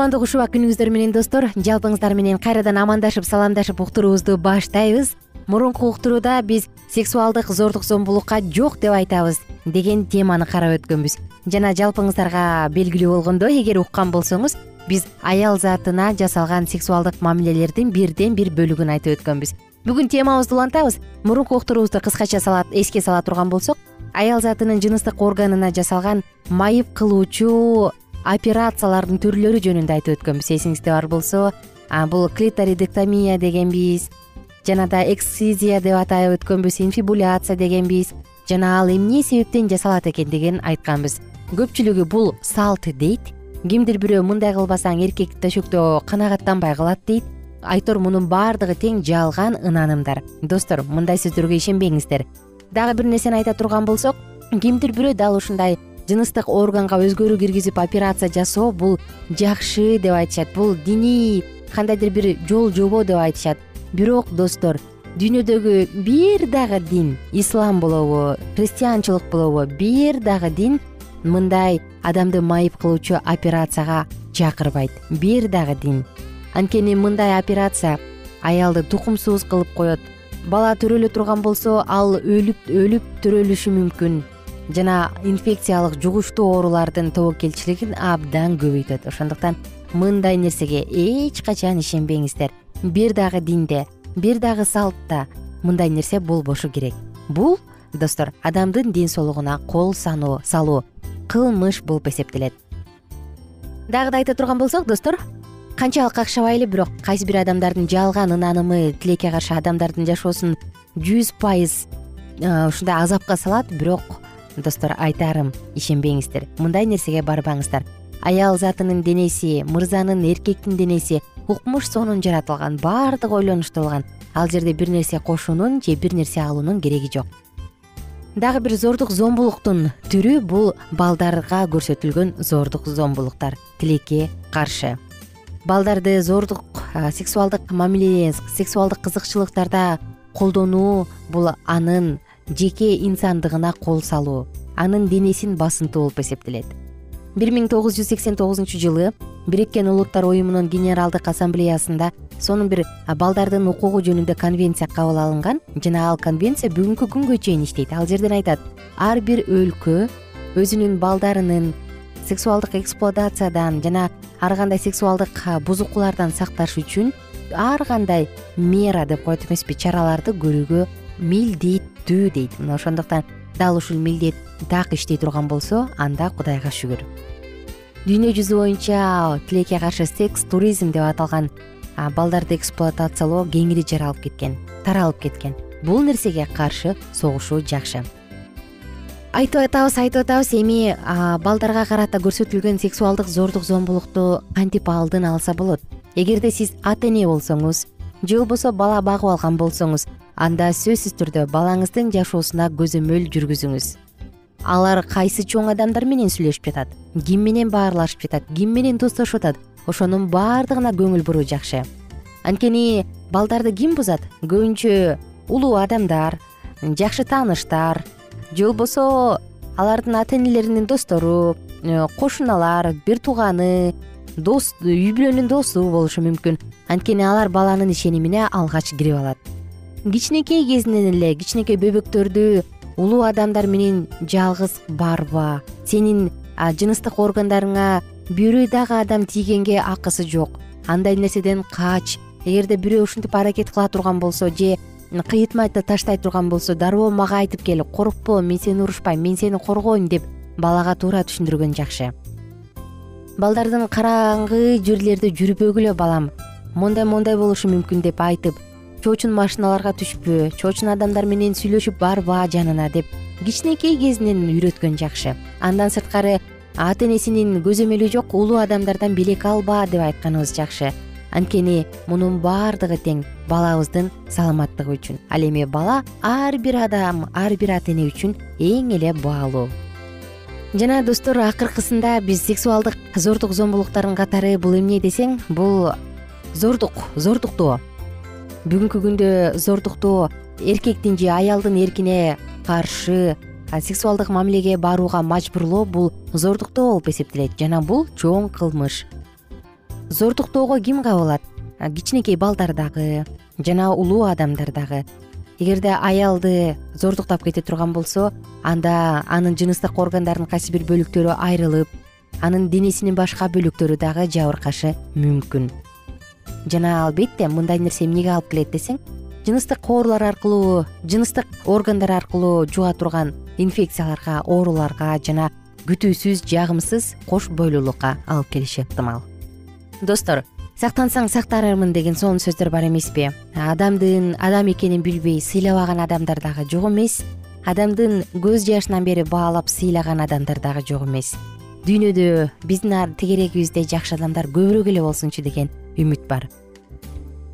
кутмандуу куш убак күнүңүздөр менен достор. Жалпыңыздар менен кайрадан амандашып саламдашып уктуруубузду баштайбыз. Мурунку уктурууда биз сексуалдык зордук зомбулукка жок деп айтабыз деген теманы карап өткөнбүз. Жана жалпыңыздарга белгилүү болгондой эгер уккан болсоңуз биз аял затына жасалган сексуалдык мамилелердин бирден бир бөлүгүн айтып өткөнбүз. Бүгүн темабызды улантабыз. Мурунку уктуруубузду кыскача эске сала турган болсок аял затынын жыныстык органына жасалган майып кылуучу операциялардын түрлөрү жөнүндө айтып өткөнбүз эсиңизде бар болсо бул клиторидектомия дегенбиз жана да эксцизия деп атап өткөнбүз инфибуляция дегенбиз жана ал эмне себептен жасалат экендигин айтканбыз. Көпчүлүгү бул салт дейт. Кимдир бирөө мындай кылбасаң эркек төшөктө канагаттанбай калат дейт. Айтор мунун баардыгы тең жалган ынанымдар. Достор мындай сөздөргө ишенбеңиздер. Дагы бир нерсени айта турган болсок кимдир бирөө дал ушундай жыныстык органга өзгөрүү киргизип операция жасоо бул жакшы деп айтышат. Бул диний кандайдыр бир жол жобо деп айтышат. Бирок достор дүйнөдөгү бир дагы дин ислам болобу христианчылык болобу бир дагы дин мындай адамды майып кылуучу операцияга чакырбайт. Бир дагы дин. Анткени мындай операция аялды тукумсуз кылып коет. Бала төрөлө турган болсо ал өлүп өлүп төрөлүшү мүмкүн жана инфекциялык жугуштуу оорулардын тобокелчилигин абдан көбөйтөт. Ошондуктан мындай нерсеге эч качан ишенбеңиздер. Бир дагы динде бир дагы салтта мындай нерсе болбошу керек. Бул достор адамдын ден соолугуна кол салуу кылмыш болуп эсептелет. Дагы да айта турган болсок достор канчалык какшабайлы бирок кайсы бир адамдардын жалган ынанымы тилекке каршы адамдардын жашоосун жүз пайыз ушундай азапка салат бирок достор айтарым ишенбеңиздер. Мындай нерсеге барбаңыздар. Аял затынын денеси мырзанын эркектин денеси укмуш сонун жаратылган баардыгы ойлонуштурулган ал жерде бир нерсе кошуунун же бир нерсе алуунун кереги жок. Дагы бир зордук зомбулуктун түрү бул балдарга көрсөтүлгөн зордук зомбулуктар. Тилекке каршы. Балдарды зордук сексуалдык мамиле сексуалдык кызыкчылыктарда колдонуу бул анын жеке инсандыгына кол салуу анын денесин басынтуу болуп эсептелет. Бир миң тогуз жүз сексен тогузунчу жылы бириккен улуттар уюмунун генералдык ассамблеясында сонун бир балдардын укугу жөнүндө конвенция кабыл алынган жана ал конвенция бүгүнкү күнгө чейин иштейт. Ал жерден айтат ар бир өлкө өзүнүн балдарынын сексуалдык эксплуатациядан жана ар кандай сексуалдык бузукулардан сакташ үчүн ар кандай мера деп коет эмеспи чараларды көрүүгө дейт. Мына ошондуктан дал ушул милдет так иштей турган болсо анда кудайга шүгүр. Дүйнө жүзү боюнча тилекке каршы секс туризм деп аталган балдарды эксплуатациялоо кеңири жаралып кеткен таралып кеткен. Бул нерсеге каршы согушуу жакшы. Айтып атабыз айтып атабыз эми балдарга карата көрсөтүлгөн сексуалдык зордук зомбулукту кантип алдын алса болот? Эгерде сиз ата эне болсоңуз же болбосо бала багып алган болсоңуз анда сөзсүз түрдө балаңыздын жашоосуна көзөмөл жүргүзүңүз. Алар кайсы чоң адамдар менен сүйлөшүп жатат ким менен баарлашып жатат ким менен достошуп атат ошонун баардыгына көңүл буруу жакшы. Анткени балдарды ким бузат? Көбүнчө улуу адамдар жакшы тааныштар же болбосо алардын ата энелеринин достору э, кошуналар бир тууганы дос үй бүлөнүн досу болушу мүмкүн. Анткени алар баланын ишенимине алгач кирип алат кичинекей кезинен эле кичинекей бөбөктөрдү улуу адамдар менен жалгыз барба. Сенин жыныстык органдарыңа бирөө дагы адам тийгенге акысы жок. Андай нерседен кач эгерде бирөө ушинтип аракет кыла турган болсо же кыйытмай таштай турган болсо дароо мага айтып кел коркпо мен сени урушпайм мен сени коргойм деп балага туура түшүндүргөн жакшы. Балдардын караңгы жерлерде жүрбөгүлө балам. Мондай мондай болушу мүмкүн деп айтып чоочун машиналарга түшпө чоочун адамдар менен сүйлөшүп барба жанына деп кичинекей кезинен үйрөткөн жакшы. Андан сырткары ата энесинин көзөмөлү жок улуу адамдардан белек алба деп айтканыбыз жакшы. Анткени мунун баардыгы тең балабыздын саламаттыгы үчүн. Ал эми бала ар бир адам ар бир ата эне үчүн эң эле баалуу. Жана достор акыркысында биз сексуалдык зордук зомбулуктардын катары бул эмне десең бул зордук зордуктоо бүгүнкү күндө зордуктоо эркектин же аялдын эркине каршы сексуалдык мамилеге барууга мажбурлоо бул зордуктоо болуп эсептелет. Жана бул чоң кылмыш. Зордуктоого ким кабылат? Кичинекей балдар дагы жана улуу адамдар дагы. Эгерде аялды зордуктап кете турган болсо анда анын жыныстык органдарынын кайсы бир бөлүктөрү айрылып анын денесинин башка бөлүктөрү дагы жабыркашы мүмкүн жана албетте мындай нерсе эмнеге алып келет десең жыныстык оорулар аркылуу жыныстык органдар аркылуу жуга турган инфекцияларга ооруларга жана күтүүсүз жагымсыз кош бойлуулукка алып келиши ыктымал достор сактансаң сактармын деген сонун сөздөр бар эмеспи? Адамдын адам экенин билбей сыйлабаган адамдар дагы жок эмес. Адамдын көз жашынан бери баалап сыйлаган адамдар дагы жок эмес. Дүйнөдө биздин тегерегибизде жакшы адамдар көбүрөөк эле болсунчу деген үмүт бар.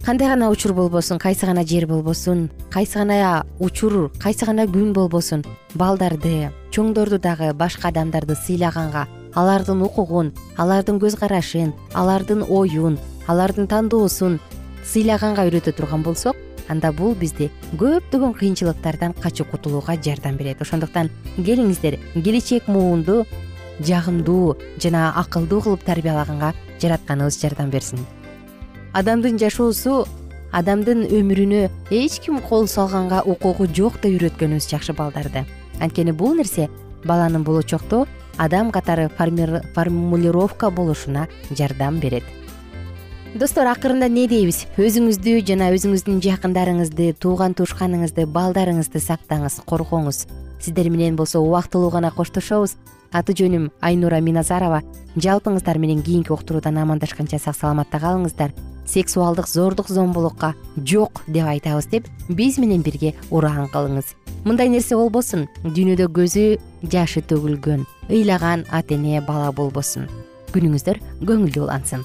Кандай гана учур болбосун кайсы гана жер болбосун кайсы гана учур кайсы гана күн болбосун балдарды чоңдорду дагы башка адамдарды сыйлаганга алардын укугун алардын көз карашын алардын оюн алардын тандоосун сыйлаганга үйрөтө турган болсок анда бул бизди көптөгөн кыйынчылыктардан качып кутулууга жардам берет. Ошондуктан келиңиздер келечек муунду жагымдуу жана акылдуу кылып тарбиялаганга жаратканыбыз жардам берсин адамдын жашоосу адамдын өмүрүнө эч ким кол салганга укугу жок деп үйрөткөнүбүз жакшы балдарды. Анткени бул нерсе баланын болочокто адам катары формулировка болушуна жардам берет. Достор акырында эмне дейбиз? Өзүңүздү жана өзүңүздүн жакындарыңызды тууган туушканыңызды балдарыңызды сактаңыз коргоңуз. Сиздер менен болсо убактылуу гана коштошобуз аты жөнүм айнура миназарова. Жалпыңыздар менен кийинки уктуруудан амандашканча сак саламатта калыңыздар. Сексуалдык зордук зомбулукка жок деп айтабыз деп биз менен бирге ураан кылыңыз. Мындай нерсе болбосун дүйнөдө көзү жашы төгүлгөн ыйлаган ата эне бала болбосун. Күнүңүздөр көңүлдүү улансын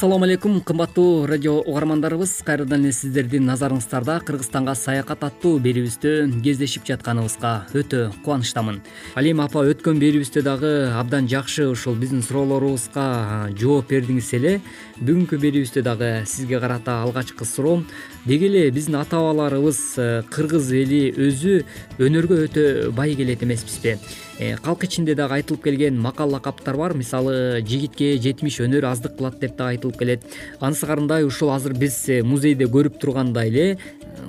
ассалому алейкум кымбаттуу радио угармандарыбыз. Кайрадан эле сиздердин назарыңыздарда кыргызстанга саякат аттуу берүүбүздө кездешип жатканыбызга өтө кубанычтамын. Алима апа өткөн берүүбүздө дагы абдан жакшы ушул биздин суроолорубузга жооп бердиңиз эле. Бүгүнкү берүүбүздө дагы сизге карата алгачкы суроом деги эле биздин ата бабаларыбыз э, кыргыз эли өзү өнөргө өтө бай келет эмеспизби. Э, калк ичинде дагы айтылып келген макал лакаптар бар. Мисалы жигитке жетимиш өнөр аздык кылат деп дагы айтылып келет. Анысы карындай ушул азыр биз э, музейде көрүп тургандай эле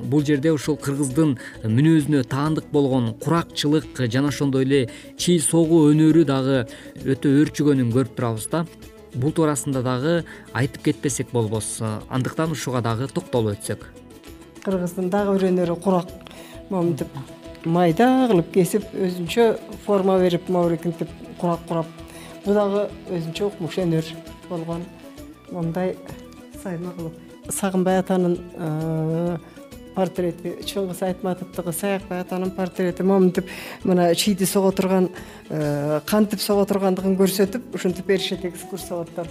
бул жерде ушул кыргыздын мүнөзүнө таандык болгон куракчылык жана ошондой эле чий согуу өнөрү дагы өтө өөрчүгөнүн көрүп турабыз да бул туурасында дагы айтып кетпесек болбос андыктан ушуга дагы токтолуп өтсөк. Кыргыздын дагы бир өнөрү курак моминтип майда кылып кесип өзүнчө форма берип моурекинтип курак курап бул дагы өзүнчө укмуш өнөр болгон мондай сайма кылып. Сагынбай атанын э, портрети чыңгыз айтматовдугу саякбай атанын портрети моминтип мына чийди сого турган э, кантип сого тургандыгын көрсөтүп ушинтип беришет экскурсоводдор.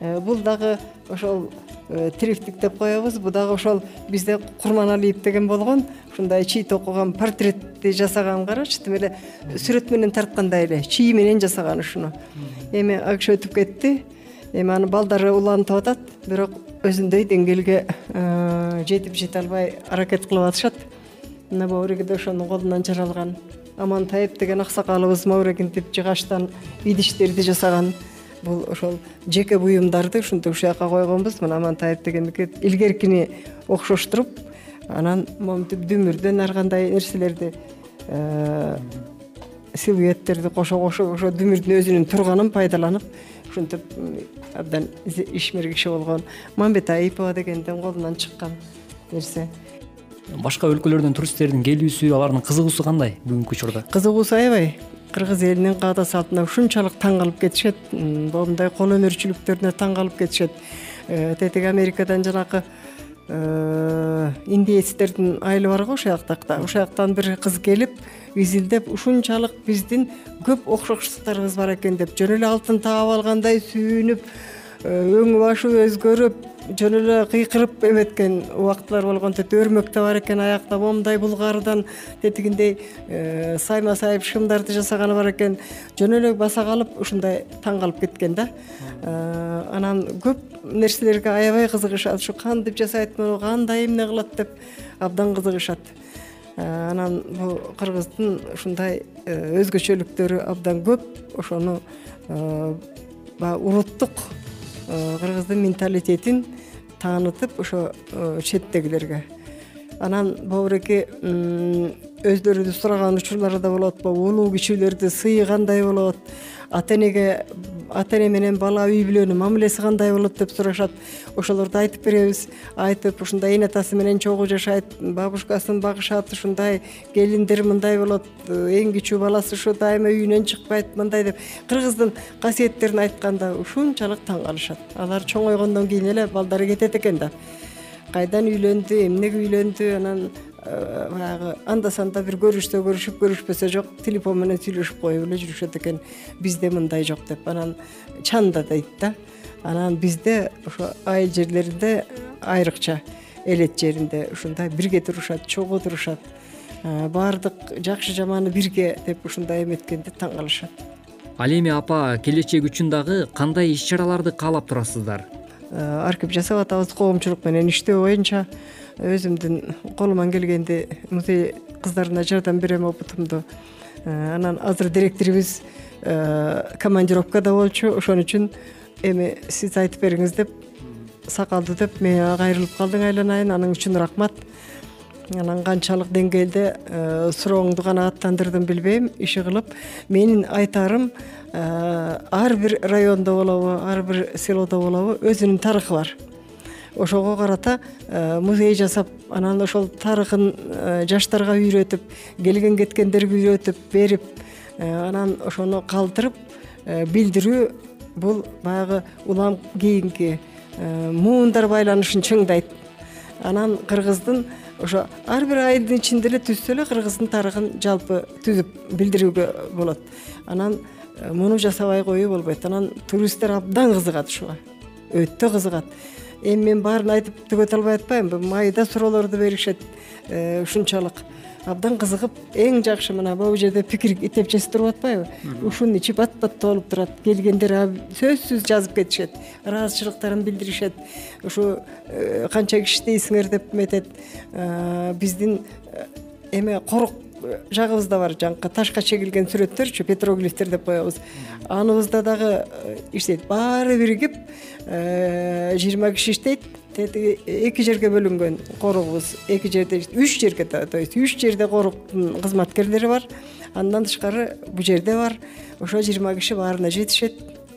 Э, бул дагы ошол тирифтик деп коебуз. Бул дагы ошол бизде курманалиев деген болгон ушундай чий токуган портретти жасаган карачы тим эле сүрөт менен тарткандай эле чийи менен жасаган ушуну. Эми ал киши өтүп кетти эми анын балдары улантып атат бирок өзүндөй деңгээлге э, жетип жете албай аракет кылып атышат. Мына моурегиде ошонун колунан жаралган. Амантаев деген аксакалыбыз моурегинтип жыгачтан идиштерди жасаган. Бул ошол жеке буюмдарды ушинтип ушул жака койгонбуз. Мына амантаев дегендики илгеркини окшоштуруп анан моминтип дүмүрдөн ар кандай нерселерди э, силуэттерди кошо кошуп ошо дүмүрдүн өзүнүн турганын пайдаланып ушинтип абдан ишмер киши болгон мамбет айыпова дегендин колунан чыккан нерсе. Башка өлкөлөрдөн туристтердин келүүсү алардын кызыгуусу кандай бүгүнкү учурда? Кызыгуусу аябай кыргыз элинин каада салтына ушунчалык таң калып кетишет моундай кол өнөрчүлүктөрүнө таң калып кетишет. Э, тетиги америкадан жанакы индеецтердин айылы бар го ошол жакта. Ошол жактан бир кыз келип изилдеп ушунчалык биздин көп окшоштуктарыбыз бар экен деп жөн эле алтын таап алгандай сүйүнүп өң башы өзгөрүп жөн эле кыйкырып эметкен убактылар болгон өрмөк да бар экен аякта момундай булгарыдан тетигиндей э, сайма сайып шымдарды жасаганы бар экен. Жөн эле баса калып ушундай таң калып кеткен да. Э, анан көп нерселерге аябай кызыгышат ушу кантип жасайт муну кандай эмне кылат? деп абдан кызыгышат э, анан бул кыргыздын ушундай өзгөчөлүктөрү абдан көп ошону баягы уруттук кыргыздын менталитетин таанытып ошо э, четтегилерге. Анан бобуреке өздөрү сураган учурлары да болот улуу кичүүлөрдү сыйы кандай болот? Ата энеге ата эне менен бала үй бүлөнүн мамилеси кандай болот деп сурашат. Ошолорду айтып беребиз. Айтып ушундай эне атасы менен чогуу жашайт бабушкасын багышат ушундай келиндер мындай болот эң кичүү баласы ушу дайыма үйүнөн чыкпайт мындай деп. Кыргыздын касиеттерин айтканда ушунчалык таң калышат. Алар чоңойгондон кийин эле балдары кетет экен да. Кайдан үйлөндү эмнеге үйлөндү анан баягы анда санда бир көрүшсө көрүшүп көрүшпөсө жок телефон менен сүйлөшүп коюп эле жүрүшөт экен. Бизде мындай жок деп. Анан чанда дейт да. Анан бизде ошо айыл жерлеринде айрыкча элет жеринде ушундай бирге турушат чогуу турушат. Э, баардык жакшы жаманы бирге деп ушундай эметкенде таң калышат. Ал эми апа келечек үчүн дагы кандай иш чараларды каалап турасыздар? Э, аркип жасап атабыз коомчулук менен иштөө боюнча өзүмдүн колуман келгенди музей кыздарына жардам берем опытумду э, анан азыр директорубуз э, командировкада болчу ошон үчүн эми сиз айтып бериңиз деп сакалды деп мага кайрылып калдың айланайын. Аның үчүн рахмат. Анан канчалык деңгээлде э, сурооңду канааттандырдым билбейм иши кылып. Менин айтарым ар бир райондо болобу ар бир селодо болобу өзүнүн тарыхы бар ошого карата э, музей жасап анан ошол тарыхын э, жаштарга үйрөтүп келген кеткендерге үйрөтүп берип э, анан ошону калтырып билдирүү бул баягы улам кийинки муундар байланышын чыңдайт. Анан кыргыздын ошо ар бир айылдын ичинде эле түзсө эле кыргыздын тарыхын жалпы түзүп билдирүүгө болот. Анан муну жасабай коюу болбойт. Анан туристтер абдан кызыгат ушуга. Өтө кызыгат эми мен баарын айтып түгөтө албай атпаймынбы майда суроолорду беришет э, ушунчалык. Абдан кызыгып эң жакшы мына могу жерде пикир китепчеси туруп атпайбы? Ушунун ичи бат бат толуп турат. Келгендер сөзсүз жазып кетишет ыраазычылыктарын билдиришет. Ушу э, канча киши иштейсиңер деп эметет э, биздин эме корук жагыбызда бар жанакы ташка чегилген сүрөттөрчү петроглифтер деп коебуз. Аныбызда дагы иштейт. Баары биригип жыйырма киши иштейт тетиги эки жерге бөлүнгөн коругубуз эки жерде үч жерге то есть үч жерде коруктун кызматкерлери бар андан тышкары бул жерде бар. Ошо жыйырма киши баарына жетишет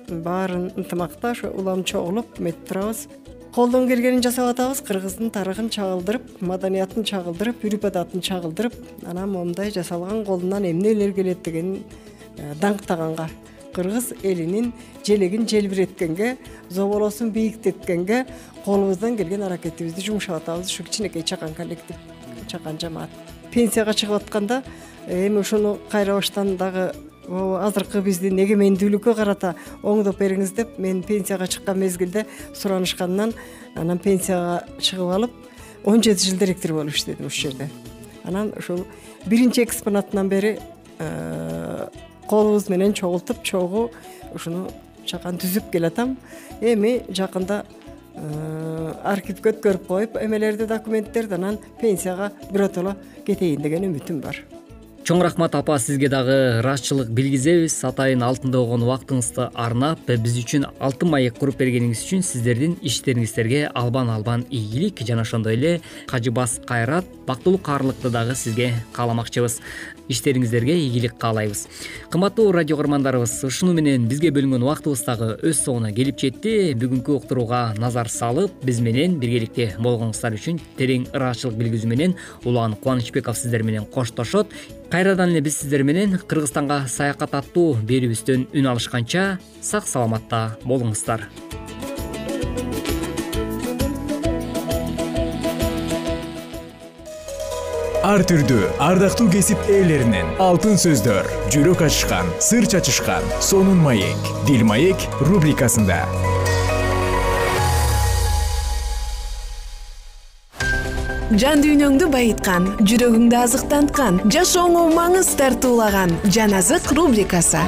баарын ынтымакта ошо улам чогулуп эметип турабыз колдон келгенин жасап атабыз кыргыздын тарыхын чагылдырып маданиятын чагылдырып үрп адатын чагылдырып анан момундай жасалган колунан эмнелер келет дегенин э, даңктаганга кыргыз элинин желегин желбиреткенге зоболосун бийиктеткенге колубуздан келген аракетибизди жумшап атабыз ушу кичинекей чакан коллектив чакан жамаат. Пенсияга чыгып атканда э, эми ушуну кайра баштан дагы азыркы биздин эгемендүүлүккө карата оңдоп бериңиз деп мен пенсияга чыккан мезгилде суранышканынан анан пенсияга чыгып алып он жети жыл директор болуп иштедим ушул жерде. Анан ушул биринчи экспонатынан бери э, колубуз менен чогултуп чогуу ушуну чакан түзүп келатам. Эми жакында э, архивге өткөрүп коюп эмелерди документтерди анан пенсияга биротоло кетейин деген үмүтүм бар чоң рахмат апа сизге дагы ыраазычылык билгизебиз. Атайын алтында болгон убактыңызды арнап биз үчүн алтын маек куруп бергениңиз үчүн сиздердин иштериңиздерге албан албан ийгилик жана ошондой эле кажыбас кайрат бактылуу каарлыкты дагы сизге кааламакчыбыз. Иштериңиздерге ийгилик каалайбыз. Кымбаттуу радио каармандарыбыз ушуну менен бизге бөлүнгөн убактыбыз дагы өз соңуна келип жетти. Бүгүнкү уктурууга назар салып биз менен биргеликте болгонуңуздар үчүн терең ыраазычылык билгизүү менен улан кубанычбеков сиздер менен коштошот кайрадан эле биз сиздер менен кыргызстанга саякат аттуу берүүбүздөн үн алышканча сак саламатта болуңуздар. Ар түрдүү ардактуу кесип ээлеринен алтын сөздөр жүрөк ачышкан сыр чачышкан сонун маек дил маек рубрикасында жан дүйнөңдү байыткан жүрөгүңдү азыктанткан жашооңо маңыз тартуулаган жан азык рубрикасы.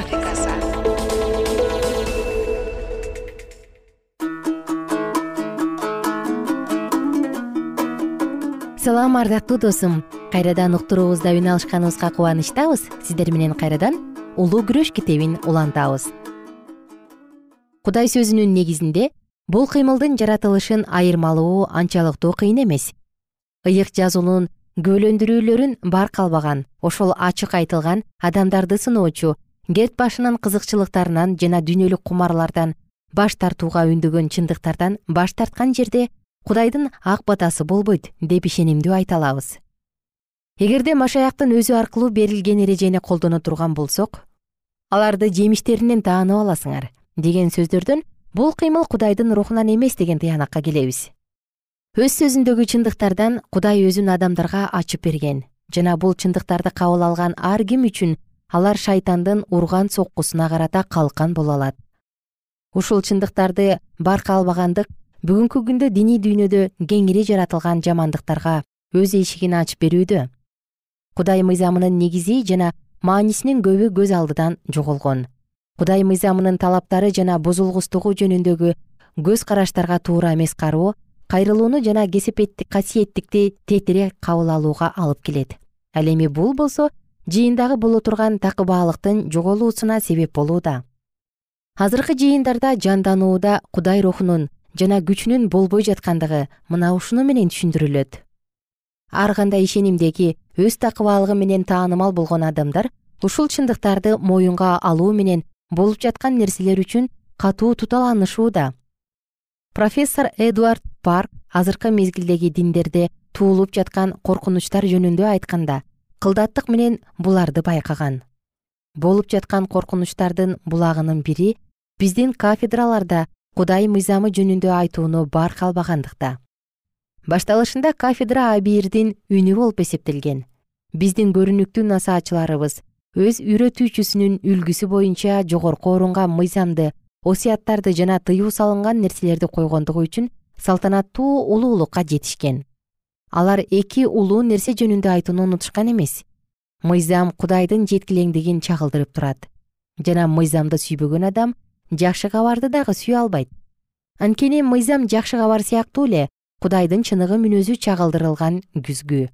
Салам ардактуу досум. Кайрадан уктуруубузда үн алышканыбызга кубанычтабыз. Сиздер менен кайрадан улуу күрөш китебин улантабыз. Кудай сөзүнүн негизинде бул кыймылдын жаратылышын айырмалоо анчалыктуу кыйын эмес ыйык жазуунун күбөлөндүрүүлөрүн барк албаган ошол ачык айтылган адамдарды сыноочу керт башынын кызыкчылыктарынан жана дүйнөлүк кумарлардан баш тартууга үндөгөн чындыктардан баш тарткан жерде кудайдын ак батасы болбойт деп ишенимдүү айта алабыз. Эгерде машаяктын өзү аркылуу берилген эрежени колдоно турган болсок аларды жемиштеринен таанып аласыңар деген сөздөрдөн бул кыймыл кудайдын рухунан эмес деген тыянакка келебиз өз сөзүндөгү чындыктардан кудай өзүн адамдарга ачып берген. Жана бул чындыктарды кабыл алган ар ким үчүн алар шайтандын урган соккусуна карата калкан боло алат. Ушул чындыктарды барка албагандык бүгүнкү күндө диний дүйнөдө кеңири жаратылган жамандыктарга өз эшигин ачып берүүдө. Кудай мыйзамынын негизи жана маанисинин көбү көз алдыдан жоголгон. Кудай мыйзамынын талаптары жана бузулгустугу жөнүндөгү көз караштарга туура эмес кароо кайрылууну жана касиеттикти тетирээк кабыл алууга алып келет. Ал эми бул болсо жыйындагы боло турган такыбаалыктын жоголуусуна себеп болууда. Азыркы жыйындарда жанданууда кудай рухунун жана күчүнүн болбой жаткандыгы мына ушуну менен түшүндүрүлөт. Ар кандай ишенимдеги өз такыбаалыгы менен таанымал болгон адамдар ушул чындыктарды моюнга алуу менен болуп жаткан нерселер үчүн катуу туталанышууда профессор эдвард парк азыркы мезгилдеги диндерде туулуп жаткан коркунучтар жөнүндө айтканда кылдаттык менен буларды байкаган. Болуп жаткан коркунучтардын булагынын бири биздин кафедраларда кудай мыйзамы жөнүндө айтууну барк албагандыкта. Башталышында кафедра абийирдин үнү болуп эсептелген. Биздин көрүнүктүү насаачыларыбыз өз үйрөтүүчүсүнүн үлгүсү боюнча жогорку орунга мыйзамды осуяттарды жана тыюу салынган нерселерди койгондугу үчүн салтанаттуу улуулукка жетишкен. Алар эки улуу нерсе жөнүндө айтууну унутушкан эмес. Мыйзам кудайдын жеткилеңдигин чагылдырып турат. Жана мыйзамды сүйбөгөн адам жакшы кабарды дагы сүйө албайт. Анткени мыйзам жакшы кабар сыяктуу эле кудайдын чыныгы мүнөзү чагылдырылган күзгү.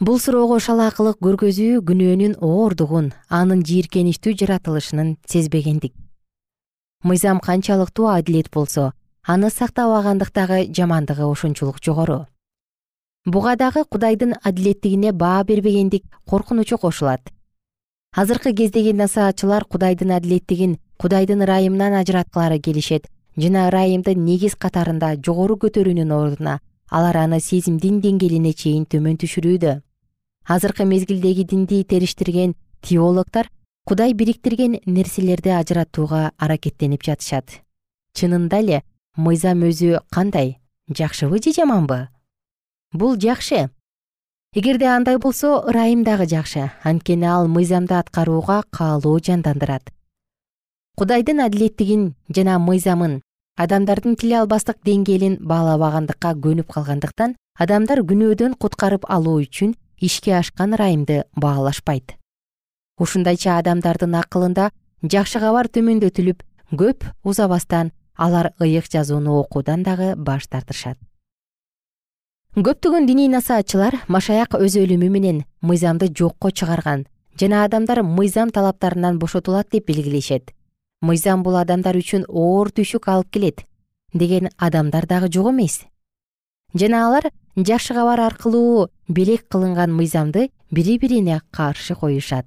Бул суроого шалаакылык көргөзүү күнөөнүн оордугун анын жийиркеничтүү жаратылышынын сезбегендик мыйзам канчалыктуу адилет болсо аны сактабагандыктагы жамандыгы ошончолук жогору. Буга дагы кудайдын адилеттигине баа бербегендик коркунучу кошулат. Азыркы кездеги насаатчылар кудайдын адилеттигин кудайдын ырайымынан ажыраткылары келишет жана ырайымды негиз катарында жогору көтөрүүнүн ордуна алар аны сезимдин деңгээлине чейин төмөн түшүрүүдө. Азыркы мезгилдеги динди териштирген теологдор кудай бириктирген нерселерди ажыратууга аракеттенип жатышат. Чынында эле мыйзам өзү кандай? Жакшыбы же жаманбы? Бул жакшы. Эгерде андай болсо ырайым дагы жакшы. Анткени ал мыйзамды аткарууга каалоо жандандырат. Кудайдын адилеттигин жана мыйзамын адамдардын тиле албастык деңгээлин баалабагандыкка көнүп калгандыктан адамдар күнөөдөн куткарып алуу үчүн ишке ашкан ырайымды баалашпайт ушундайча адамдардын акылында жакшы кабар төмөндөтүлүп көп узабастан алар ыйык жазууну окуудан дагы баш тартышат. Көптөгөн диний насаатчылар машаяк өз өлүмү менен мыйзамды жокко чыгарган жана адамдар мыйзам талаптарынан бошотулат деп белгилешет мыйзам бул адамдар үчүн оор түйшүк алып келет деген адамдар дагы жок эмес. Жана алар жакшы кабар аркылуу белек кылынган мыйзамды бири бирине каршы коюшат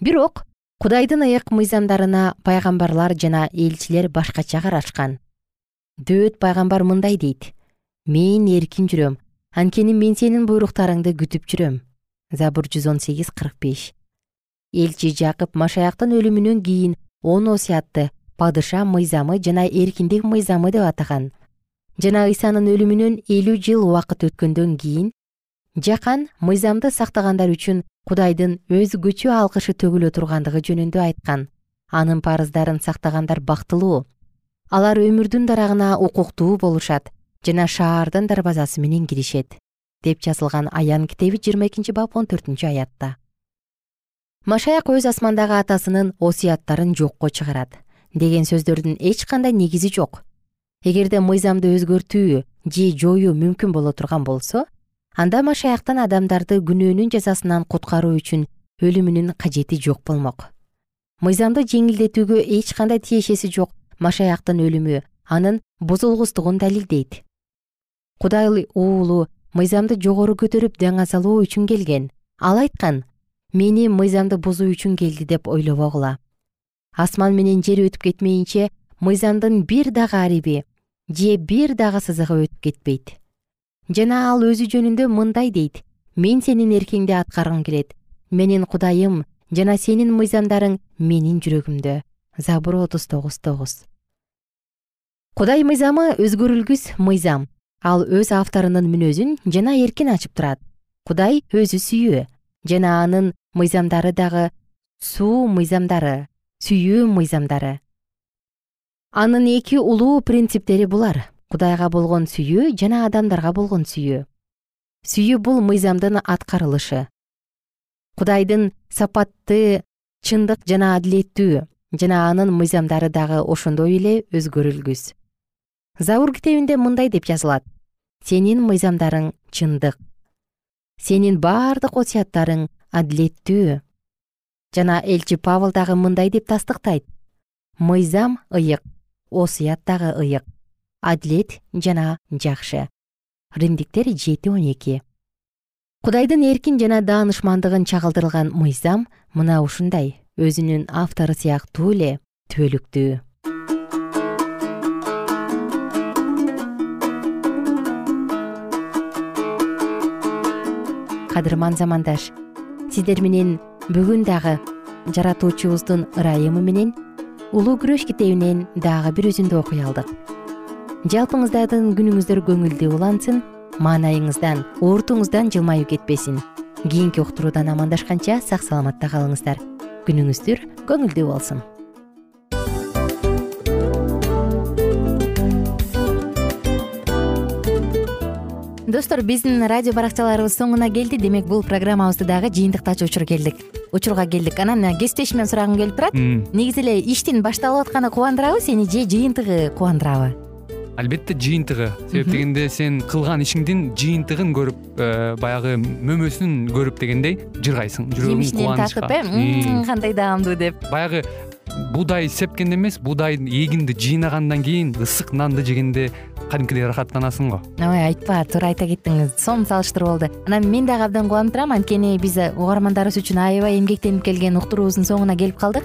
бирок кудайдын ыйык мыйзамдарына пайгамбарлар жана элчилер башкача карашкан. Дөөт пайгамбар мындай дейт. Мен эркин жүрөм. Анткени мен сенин буйруктарыңды күтүп жүрөм забур жүз он сегиз кырк беш. Элчи жакып машаяктын өлүмүнөн кийин он осуятты падыша мыйзамы жана эркиндик мыйзамы деп атаган. Жана ыйсанын өлүмүнөн элүү жыл убакыт өткөндөн кийин жакан мыйзамды сактагандар үчүн кудайдын өзгөчө алкышы төгүлө тургандыгы жөнүндө айткан. Анын парыздарын сактагандар бактылуу. Алар өмүрдүн дарагына укуктуу болушат жана шаардын дарбазасы менен киришет деп жазылган аян китеби жыйырма экинчи бап он төртүнчү аятта. Машаяк өз асмандагы атасынын осуяттарын жокко чыгарат деген сөздөрдүн эч кандай негизи жок. Эгерде мыйзамды өзгөртүү же жоюу мүмкүн боло турган болсо анда машаяктын адамдарды күнөөнүн жазасынан куткаруу үчүн өлүмүнүн кажети жок болмок. Мыйзамды жеңилдетүүгө эч кандай тиешеси жок машаяктын өлүмү анын бузулгустугун далилдейт. Кудай уулу мыйзамды жогору көтөрүп даңазалоо үчүн келген. Ал айткан мени мыйзамды бузуу үчүн келди деп ойлобогула. Асман менен жер өтүп кетмейинче мыйзамдын бир дагы ариби же бир дагы сызыгы өтүп кетпейт жана ал өзү жөнүндө мындай дейт. Мен сенин эркиңди аткаргым келет. Менин кудайым жана сенин мыйзамдарың менин жүрөгүмдө. Забур отуз тогуз тогуз. Кудай мыйзамы өзгөрүлгүс мыйзам. Ал өз авторунун мүнөзүн жана эркин ачып турат. Кудай өзү сүйүү. Жана анын мыйзамдары дагы суу мыйзамдары сүйүү мыйзамдары. Анын эки улуу принциптери булар кудайга болгон сүйүү жана адамдарга болгон сүйүү. Сүйүү бул мыйзамдын аткарылышы. Кудайдын сапаты чындык жана адилеттүү жана анын мыйзамдары дагы ошондой эле өзгөрүлгүс. Забур китебинде мындай деп жазылат. Сенин мыйзамдарың чындык. Сенин бардык осуяттарың адилеттүү жана элчи павыл дагы мындай деп тастыктайт. Мыйзам ыйык осуят дагы ыйык адилет жана жакшы. Римдиктер жети он эки. Кудайдын эркин жана даанышмандыгын чагылдырылган мыйзам мына ушундай. Өзүнүн автору сыяктуу эле түбөлүктүү кадырман замандаш сиздер менен бүгүн дагы жаратуучубуздун ырайымы менен улуу күрөш китебинен дагы бир үзүндү окуй алдык жалпыңыздардын күнүңүздөр көңүлдүү улансын маанайыңыздан ууртуңуздан жылмаюу кетпесин. Кийинки уктуруудан амандашканча сак саламатта калыңыздар. Күнүңүздөр көңүлдүү болсун. Достор биздин радио баракчаларыбыз соңуна келди. Демек бул программабызды дагы жыйынтыктаочу учур келдик. Учурга келдик. Анан кесиптешимден сурагым келип турат. Негизи эле иштин башталып атканы кубандырабы сени же жыйынтыгы кубандырабы албетте жыйынтыгы. Себеп дегенде сен кылган ишиңдин жыйынтыгын көрүп э, баягы мөмөсүн көрүп дегендей жыргайсың. Жүрөгүң жемишинен татып э? Кандай даамдуу деп. Баягы буудай сепкенде эмес буудай эгинди жыйнагандан кийин ысык нанды жегенде кадимкидей ырахаттанасың го. Ой айтпа туура айта кеттиңиз. Сонун салыштыруу болду. Анан мен дагы абдан кубанып турам. Анткени биз угармандарыбыз үчүн аябай эмгектенип келген уктуруубуздун соңуна келип калдык